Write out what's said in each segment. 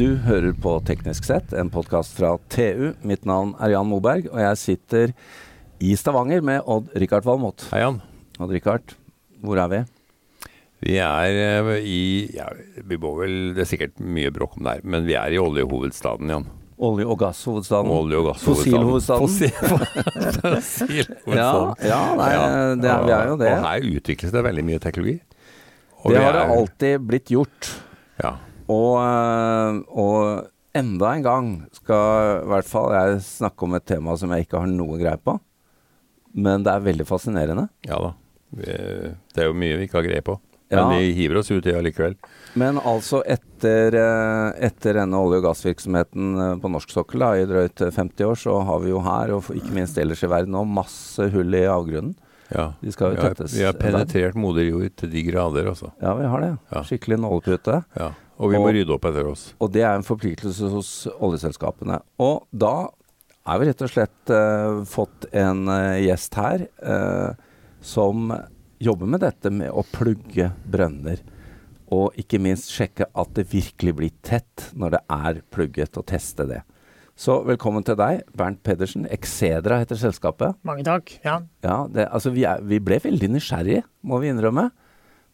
Du hører på Teknisk sett, en podkast fra TU. Mitt navn er Jan Moberg, og jeg sitter i Stavanger med Odd-Rikard Valmot. Hei, Jan. Odd-Rikard, hvor er vi? Vi er eh, i ja, vi må vel, Det er sikkert mye bråk om det her, men vi er i oljehovedstaden, Jan. Olje- og gasshovedstaden. Olje- og gasshovedstaden. Fossilhovedstaden. Fossilhovedstaden. Ja, ja, nei, det er, vi er jo det. Og her utvikles det veldig mye teknologi. Og Det har det alltid blitt gjort. Ja. Og, øh, og enda en gang skal i hvert fall jeg snakke om et tema som jeg ikke har noe greie på. Men det er veldig fascinerende. ja da. Vi, det er jo mye vi ikke har greie på. Men Ja. vi hiver oss ut i det likevel. Men altså etter, øh, etter denne olje- og gassvirksomheten øh, på norsk sokkel da, i drøyt 50 år, så har vi jo her, og ikke minst ellers i verden nå, masse hull i avgrunnen. Ja. De skal jo vi, har, vi har penetrert moder jord til de grader, altså. Ja, vi har det. Ja. Skikkelig nålepute. Ja. Og vi må Og- rydde opp etter oss. Og det er en forpliktelse hos oljeselskapene. Og da er vi rett og slett uh, fått en uh, gjest her uh, som jobber med dette med å plugge brønner. Og ikke minst sjekke at det virkelig blir tett når det er plugget, og teste det. Så velkommen til deg, Bernt Pedersen. Excedra heter selskapet. Mange takk. Ja. Ja, det, altså vi, er, vi ble veldig nysgjerrige, må vi innrømme.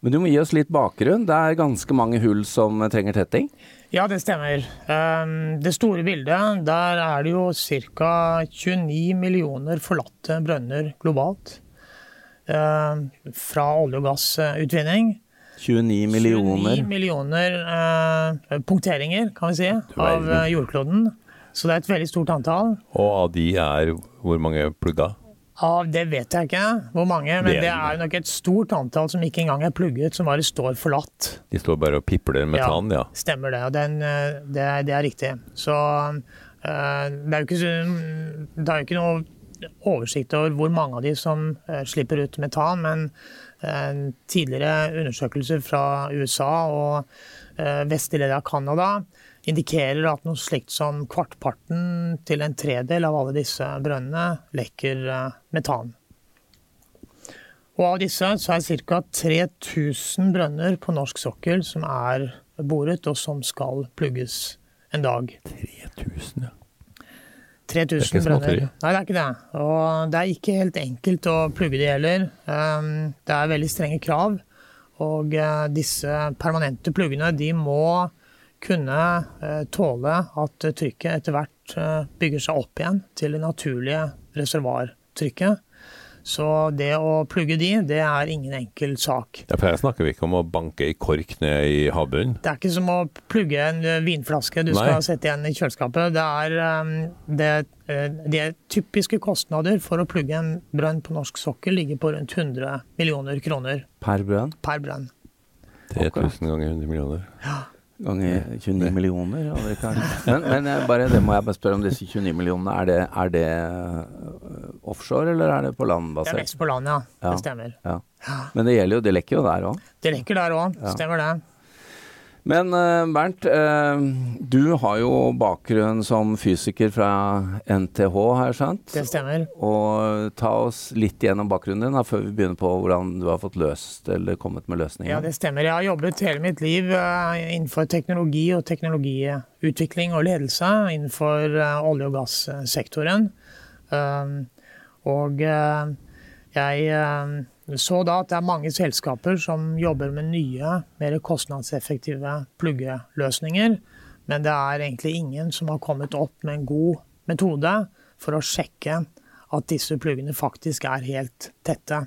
Men du må gi oss litt bakgrunn. Det er ganske mange hull som trenger tetting. ja, det stemmer. Um, det store bildet, der er det jo ca. 29 millioner forlatte brønner globalt. Um, fra olje- og gassutvinning. 29 millioner. 29 millioner eh, punkteringer, kan vi si, av eh, jordkloden. Så det er et veldig stort antall. Og av de er hvor mange plugga? Av det vet jeg ikke hvor mange, men Det er- nok et stort antall som ikke engang er plugget, som bare står forlatt. De står bare og pipler metan, ja. ja. Stemmer det, og den, eh, det, er- det er riktig. Så eh, det er jo ikke, det er ikke noe oversikt over hvor mange av de som eh, slipper ut metan, men tidligere undersøkelser fra USA og vestlige deler av Canada indikerer at noe slikt som kvartparten til en tredel av alle disse brønnene lekker eh, metan. Og av disse så er ca. 3000 brønner på norsk sokkel som er boret, og som skal plugges en dag. 3000, ja. 3000 brønner. Nei, det er ikke det. Og det er ikke helt enkelt å plugge de heller. Um, Det er veldig strenge krav. Og eh, disse permanente pluggene de må kunne eh, tåle at trykket etter hvert eh, bygger seg opp igjen til det naturlige reservoartrykket. Så det å plugge de, det er ingen enkel sak. Ja, for her snakker vi ikke om å banke i kork ned i havbunnen. Det er ikke som å plugge en eh, vinflaske du Nei. skal sette igjen i kjøleskapet. Det er, det, er de typiske kostnader for å plugge en brønn på norsk sokkel ligger på rundt 100 millioner kroner Per brønn per brønn. 3000 ganger 100 millioner. Ganger 29 millioner. ja, det kan- Men, men jeg bare, det må jeg bare spørre om disse 29 millionene. Er det, er det øh, offshore, eller er det på land Det er vekst mest på land, ja. Ja. Det stemmer. Ja. Men det gjelder jo, det lekker jo der òg. Det lekker der òg. Ja. Stemmer det. Men øh, Bernt, øh, du har jo bakgrunn som fysiker fra NTH, har jeg skjønt. Det stemmer. Og ta oss litt gjennom bakgrunnen din da, før vi begynner på hvordan du har fått løst eller kommet med løsninger. Ja, det stemmer. Jeg har jobbet hele mitt liv eh, innenfor teknologi og teknologiutvikling og ledelse innenfor eh, olje- og gassektoren. Og eh, jeg eh, så da at det er mange selskaper som jobber med nye, mer kostnadseffektive pluggeløsninger. Men det er egentlig ingen som har kommet opp med en god metode for å sjekke at disse pluggene faktisk er helt tette.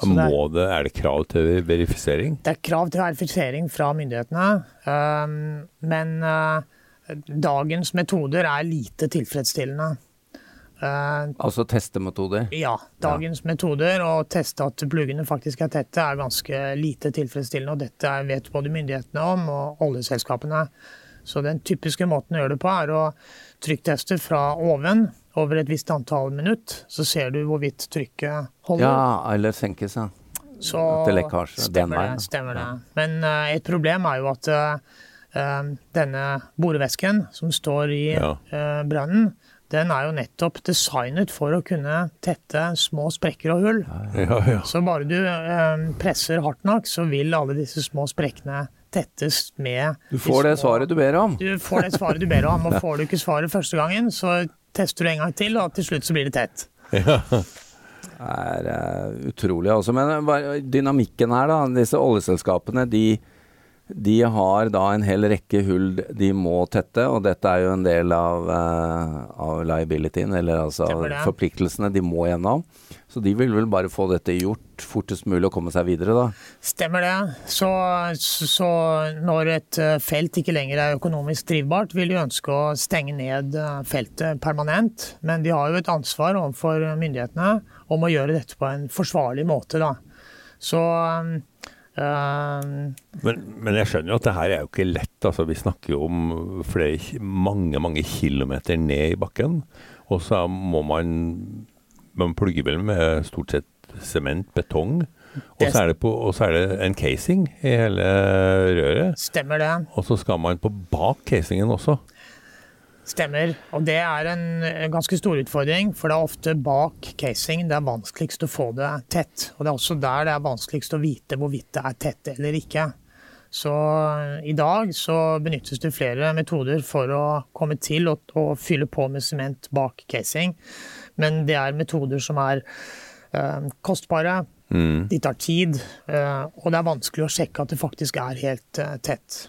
Så det er- det, er det krav til verifisering? Det er krav til verifisering fra myndighetene, um, men uh, dagens metoder er lite tilfredsstillende. Uh, Altså testemetoder. ja, dagens metoder å teste at pluggene faktisk er tette, er ganske lite tilfredsstillende. Og dette vet både myndighetene om og oljeselskapene. Så den typiske måten å gjøre det på, er å trykkteste fra oven over et visst antall minutt. Så ser du hvorvidt trykket holder. Ja, eller senkes, ja. Så er stemmer veien, det. ja. Stemmer det. Men uh, et problem er jo at eh, eh, denne borevæsken som står i Ja. uh, brønnen, den er jo nettopp designet for å kunne tette små sprekker og hull. Ja, ja. Så bare du eh, presser hardt nok, så vil alle disse små sprekkene tettes med Du får det svaret du ber om. Du får det svaret du ber om, og får du ikke svaret første gangen, så tester du en gang til, og til slutt så blir det tett. Ja. Det er uh, utrolig, altså. Men uh, dynamikken her, da. Disse oljeselskapene, de de har da en hel rekke hull de må tette, og dette er jo en del av, uh, av liabilityen, eller altså forpliktelsene de må gjennom. Så de vil vel bare få dette gjort fortest mulig og komme seg videre, da? Stemmer det. Så, så når et eh, felt ikke lenger er økonomisk drivbart, vil de ønske å stenge ned eh, feltet permanent. Men de har jo et ansvar overfor myndighetene om å gjøre dette på en forsvarlig måte, da. Så Uh, men, men, jeg skjønner jo at det her er jo ikke lett. Altså, vi snakker jo om flere, mange mange kilometer ned i bakken. Og så må man Man plugger vel med stort sett sement, betong. Og så, på, og så, er det en casing i hele røret. Stemmer det. Og så skal man på bak casingen også. Stemmer. Og det er en ganske stor utfordring, for det er ofte bak casing det er vanskeligst å få det tett. Og det er også der det er vanskeligst å vite hvorvidt det er tett eller ikke. Så i dag så benyttes det flere metoder for å komme til å, og fylle på med sement bak casing. Men det er metoder som er øh, kostbare, mm. de tar tid, øh, og det er vanskelig å sjekke at det faktisk er helt øh, tett.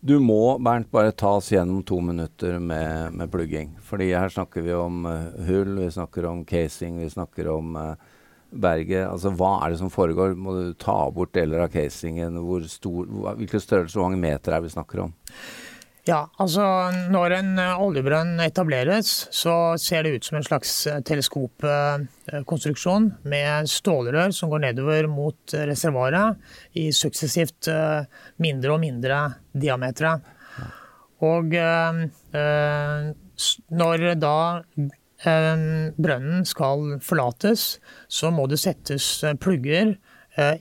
Du må, Bernt, bare ta oss gjennom to minutter med, med plugging. Fordi her snakker vi om uh, hull, vi snakker om casing, vi snakker om uh, berget. Altså, hva er det som foregår? Må du ta bort deler av casingen? Hvor stor, hvilken størrelse, hvor mange meter er vi snakker om? Ja, altså Når en eh, oljebrønn etableres, så ser det ut som en slags eh, teleskopkonstruksjon med stålrør som går nedover mot reservoaret i suksessivt eh, mindre og mindre diametere. Og når da brønnen skal forlates, så må det settes plugger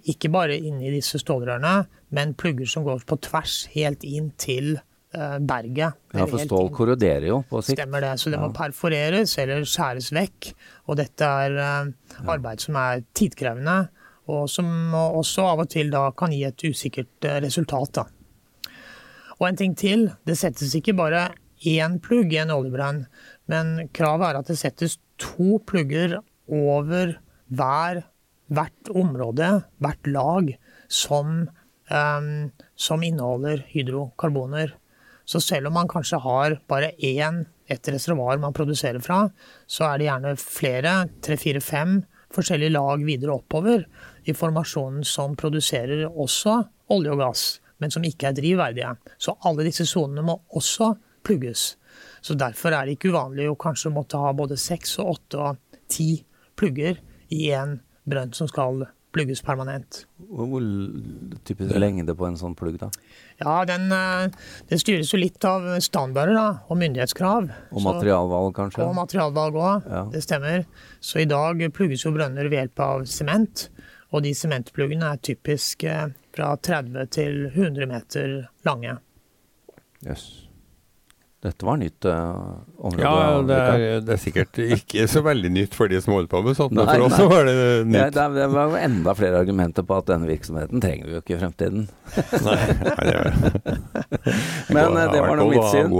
ikke bare inn i disse stålrørene, men plugger som går på tvers helt inn til Eh, berget. Ja, for stål korroderer jo på sikt. Stemmer det. Så det må perforeres eller skjæres vekk. Og dette er uh, arbeid som er tidkrevende, og som også av og til da kan gi et usikkert uh, resultat. Da. Og en ting til. Det settes ikke bare én plugg i en oljebrann, men kravet er at det settes to plugger over hver, hvert område, hvert lag, som, um, som inneholder hydrokarboner. Så selv om man kanskje har bare én, et reservoar man produserer fra, så er det gjerne flere, tre, fire, fem forskjellige lag videre oppover i formasjonen som produserer også olje og gass, men som ikke er drivverdige. Så alle disse sonene må også plugges. Så derfor er det ikke uvanlig å kanskje måtte ha både seks og åtte og ti plugger i en brønn som skal plugges permanent. Hvor typisk lengde på en sånn plugg, da? Ja, den, den Det styres jo litt av standarder da, og myndighetskrav. Og materialvalg, kanskje? Og materialvalg òg, ja. det stemmer. Så i dag plugges jo brønner ved hjelp av sement. Og de sementpluggene er typisk eh, fra 30 til 100 meter lange. Yes. Dette var nytt uh, område. Ja, det er, det er, sikkert ikke så veldig nytt for de som holder på med sånt, men for oss så var det nytt. Ja, det, var enda flere argumenter på at denne virksomheten trenger vi jo ikke i fremtiden. nei, nei, det Men det var nå mitt syn.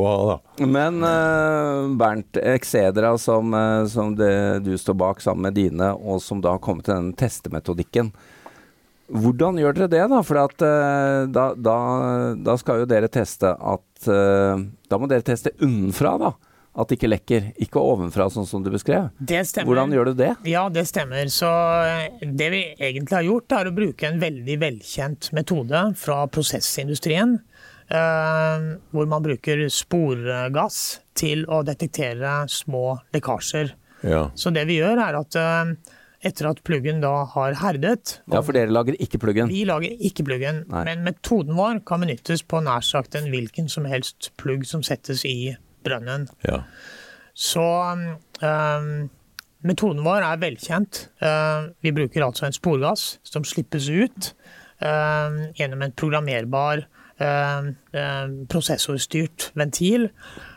Men uh, Bernt, Excedra som, som det, du står bak sammen med dine, og som da har kommet til denne testemetodikken. Hvordan gjør dere det, da? For at, uh, da, da, da, skal jo dere teste at uh, Da må dere teste unnenfra, da. At det ikke lekker. Ikke ovenfra, sånn som du beskrev. Det stemmer. Hvordan gjør du det? Ja, det stemmer. Så eh, det vi egentlig har gjort, er å bruke en veldig velkjent metode fra prosessindustrien. Uh, hvor man bruker sporgass til å detektere små lekkasjer. Ja. Så det vi gjør, er at etter at pluggen da har herdet. Ja, For dere lager ikke pluggen? Vi lager ikke pluggen. Nei. Men metoden vår kan benyttes på nær sagt en hvilken som helst plugg som settes i brønnen. Ja. Så um, metoden vår er velkjent. Uh, vi bruker altså en sporgass som slippes ut uh, gjennom en programmerbar uh, prosessorstyrt ventil.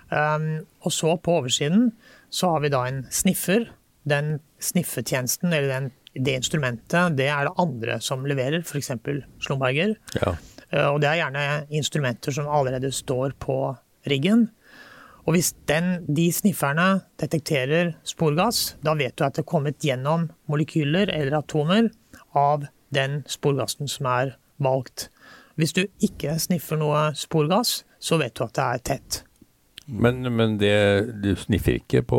Um, og så på oversiden så har vi da en sniffer den sniffetjenesten, eller den, det instrumentet, det er det andre som leverer, f.eks. Slumberger. Ja. Og det er gjerne instrumenter som allerede står på riggen. Og hvis den, de snifferne detekterer sporgass, da vet du at det er kommet gjennom molekyler eller atomer av den sporgassen som er valgt. Hvis du ikke sniffer noe sporgass, så vet du at det er tett. Men, men det, du sniffer ikke på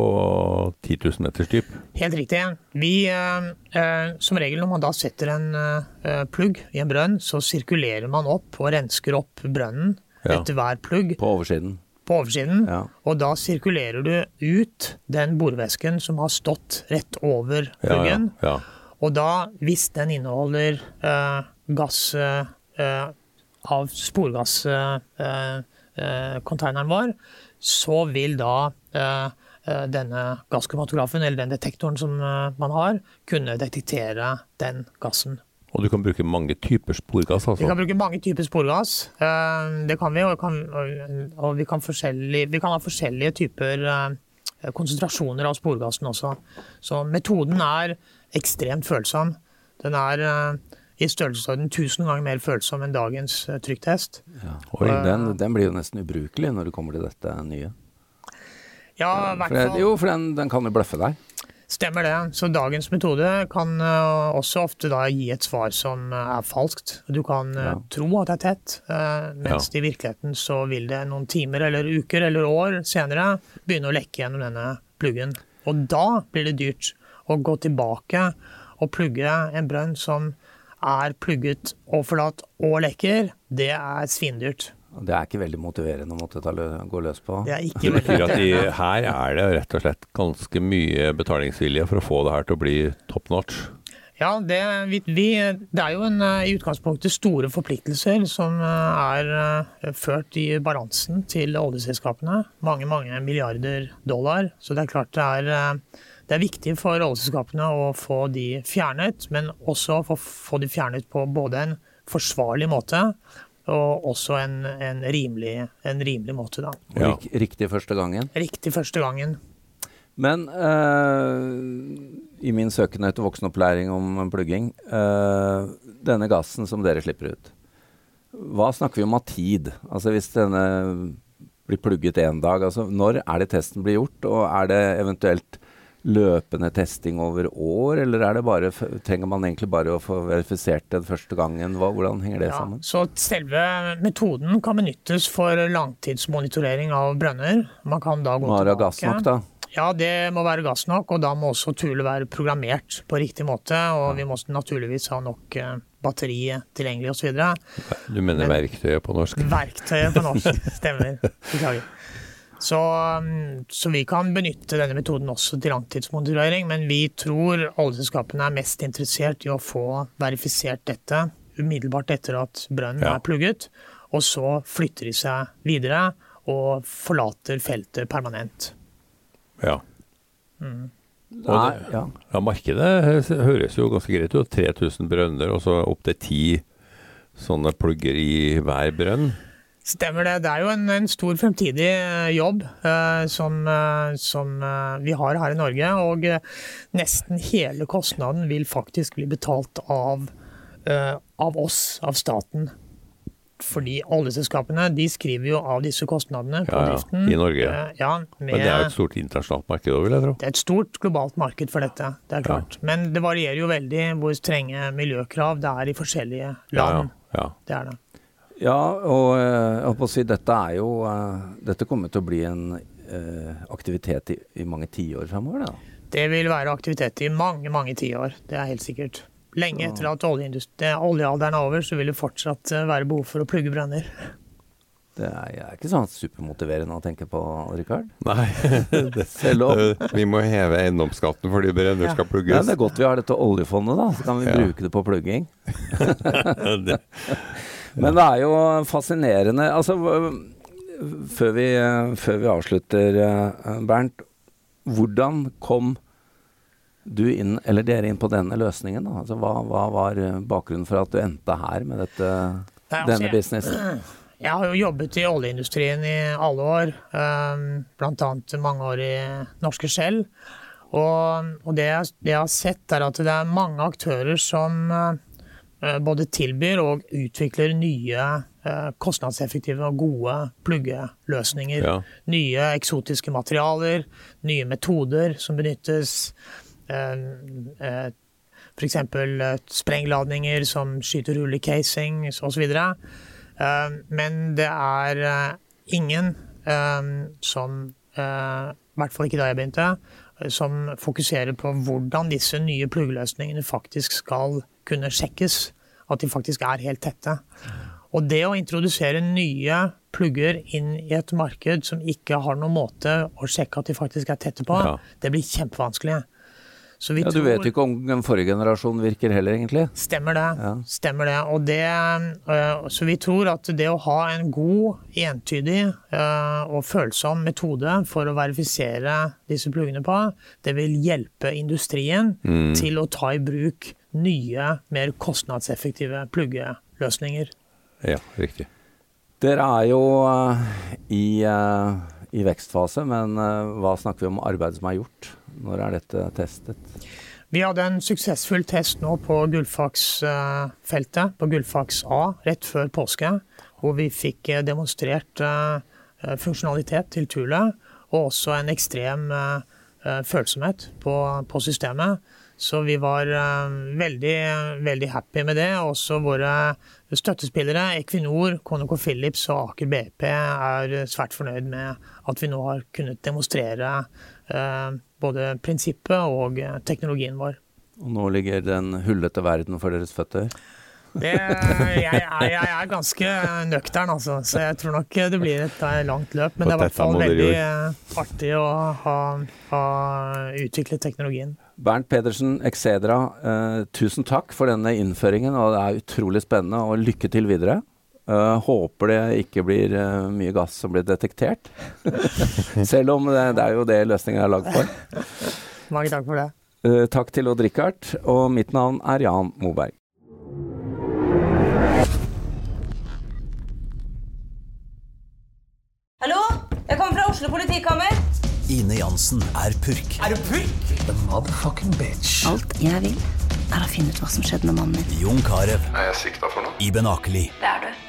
10 000 meters dyp? Helt riktig. Vi, eh, eh, som regel når man da setter en eh, plugg i en brønn, så sirkulerer man opp og rensker opp brønnen ja. etter hver plugg. På oversiden? På oversiden. Ja. Og da sirkulerer du ut den borevæsken som har stått rett over pluggen. Ja, og da, hvis den inneholder eh, gass eh, av sporgasscontaineren eh, eh, vår, så vil da eh, eh, denne gasskromatografen, eller den detektoren som eh, man har, kunne detektere den gassen. Og du kan bruke mange typer sporgass? altså? Vi kan bruke mange typer sporgass. Det kan vi, og, kan, og vi, kan vi, kan ha forskjellige typer konsentrasjoner av sporgassen også. Så metoden er ekstremt følsom. Den er i størrelsesorden 1000 ganger mer følsom enn dagens uh, trykktest. Ja. Oi, den, den, blir jo nesten ubrukelig når det kommer til dette nye. Ja, hvert fall. Jo, for den, den kan jo bløffe deg. Stemmer det. Så dagens metode kan uh, også ofte da gi et svar som er falskt. Du kan ja. tro at det er tett, mens ja. i virkeligheten så vil det noen timer eller uker eller år senere begynne å lekke gjennom denne pluggen. Og da blir det dyrt å gå tilbake og plugge en brønn som er plugget og forlatt og lekker, det er svindyrt. Det er ikke veldig motiverende å måtte lø gå løs på? Det er ikke det betyr at de, her er det rett og slett ganske mye betalingsvilje for å få det her til å bli top notch? Ja, det, vi, vi, det er jo en, i utgangspunktet store forpliktelser som eh, er eh, ført i balansen til oljeselskapene. Mange, mange milliarder dollar. Så det er klart det er eh, det er viktig for oljeselskapene å få de fjernet, men også å få de fjernet på både en forsvarlig måte og også en, en, rimelig, en rimelig, måte. Da. Ja. Riktig første gangen? Riktig første gangen. Men uh, i min søken etter voksenopplæring om plugging uh, Denne gassen som dere slipper ut, hva snakker vi om av tid? Altså Hvis denne blir plugget én dag, altså når er det testen blir gjort? Og er det eventuelt løpende testing over år, eller er det bare, trenger man egentlig bare å få verifisert den første gangen? Hva, hvordan henger det ja, sammen? Så Selve metoden kan benyttes for langtidsmonitorering av brønner. Man kan da gå må tilbake. Gass nok, da? Ja, det må være gass nok, og da må også tulet være programmert på riktig måte. Og vi må naturligvis ha nok uh, batteri tilgjengelig osv. Du mener Men, verktøyet på norsk? Verktøyet på norsk, stemmer. Beklager. Så, um, så, vi kan benytte denne metoden også til langtidsmonitorering, men vi tror oljeselskapene er mest interessert i å få verifisert dette umiddelbart etter at brønnen ja. er plugget, og så flytter de seg videre og forlater feltet permanent. Ja. Mm. Nei, ja. ja. Markedet høres jo ganske greit ut. 3000 brønner og så opptil ti sånne plugger i hver brønn. Stemmer det. Det er jo en, en stor fremtidig eh, jobb eh, som, uh, som eh, vi har her i Norge. Og nesten hele kostnaden vil faktisk bli betalt av, av oss, av staten. Fordi oljeselskapene de skriver jo av disse kostnadene på ja, ja. driften. I Norge. Ja, med, Men det er jo et stort internasjonalt marked òg, vil jeg tro? Det er et stort globalt marked for dette, det er klart. Men det varierer jo veldig hvor strenge miljøkrav det er i forskjellige land. Det er det. Ja, og eh, jeg holdt på å si dette er jo uh, Dette kommer til å bli en uh, aktivitet i, i mange tiår framover? Da. Det vil være aktivitet i mange, mange tiår. Det er helt sikkert. Lenge etter at oljealderen er over, så vil det fortsatt være behov for å plugge brønner. Det er, er, ikke sånn supermotiverende å tenke på, Rikard? Nei. Selv om Vi må heve eiendomsskatten fordi brønner ja. skal plugges. Ja, det er godt vi har dette oljefondet, da. Så kan vi ja. bruke det på plugging. det. Men det er jo fascinerende. Altså, før vi, før vi avslutter, eh, Bernt. Hvordan kom du inn, eller dere inn på denne løsningen? Da? Altså, hva, hva, var bakgrunnen for at du endte her med dette, Nei, altså, denne businessen? Jeg har jo jobbet i oljeindustrien i alle år, um, bl.a. mange år i Norske Skjell. Og, og det, jeg, det, jeg, har sett, er at det er mange aktører som uh, både tilbyr og utvikler nye kostnadseffektive og gode pluggeløsninger. Ja. Nye eksotiske materialer, nye metoder som benyttes. F.eks. sprengladninger som skyter hull i casing osv. Men det er ingen som, i hvert fall ikke da jeg begynte, som fokuserer på hvordan disse nye pluggeløsningene faktisk skal kunne sjekkes. At de faktisk er helt tette. Og det å introdusere nye plugger inn i et marked som ikke har noen måte å sjekke at de faktisk er tette på, ja. det blir kjempevanskelig ja, Du vet ikke om den forrige generasjonen virker heller, egentlig? Stemmer det. Ja. Stemmer det. Og det uh, så vi tror at det å ha en god, entydig uh, og følsom metode for å verifisere disse pluggene på, det vil hjelpe industrien mm. til å ta i bruk nye, mer kostnadseffektive pluggeløsninger. Ja, riktig. Dere er jo uh, i, i, vekstfase, men hva snakker vi om arbeidet som er gjort? Når er dette testet? Vi hadde en suksessfull test nå på Gullfaks-feltet, på Gullfaks A, rett før påske. Hvor vi fikk eh, demonstrert eh, funksjonalitet til toolet, og også en ekstrem eh, følsomhet på, på systemet. Så vi var veldig, veldig happy med det. Også våre støttespillere, Equinor, ConocoPhillips og Aker BP, er svært fornøyd med at vi nå har kunnet demonstrere både prinsippet og eh, teknologien vår. Og nå ligger den hullete verden for deres føtter? Det, jeg, jeg, jeg, er ganske nøktern, altså, så jeg tror nok det blir et eh, langt løp. Men det er i hvert fall veldig eh, artig å ha, ha utviklet teknologien. Bernt Pedersen, Excedra, eh, tusen takk for denne innføringen. og Det er utrolig spennende, og lykke til videre. Uh, håper det ikke blir uh, mye gass som blir detektert. Selv om det, det, er jo det løsningen er lagd for. Mange takk for det. Uh, takk til Odd Rikard, og mitt navn er Jan Moberg. Hallo? Jeg kommer fra Oslo politikammer. Ine Jansen er purk. Er du purk? The motherfucking bitch. Alt jeg vil, er å finne ut hva som skjedde med mannen min. Jon Carew. Er jeg sikta for noe? Iben Akeli. Det er du.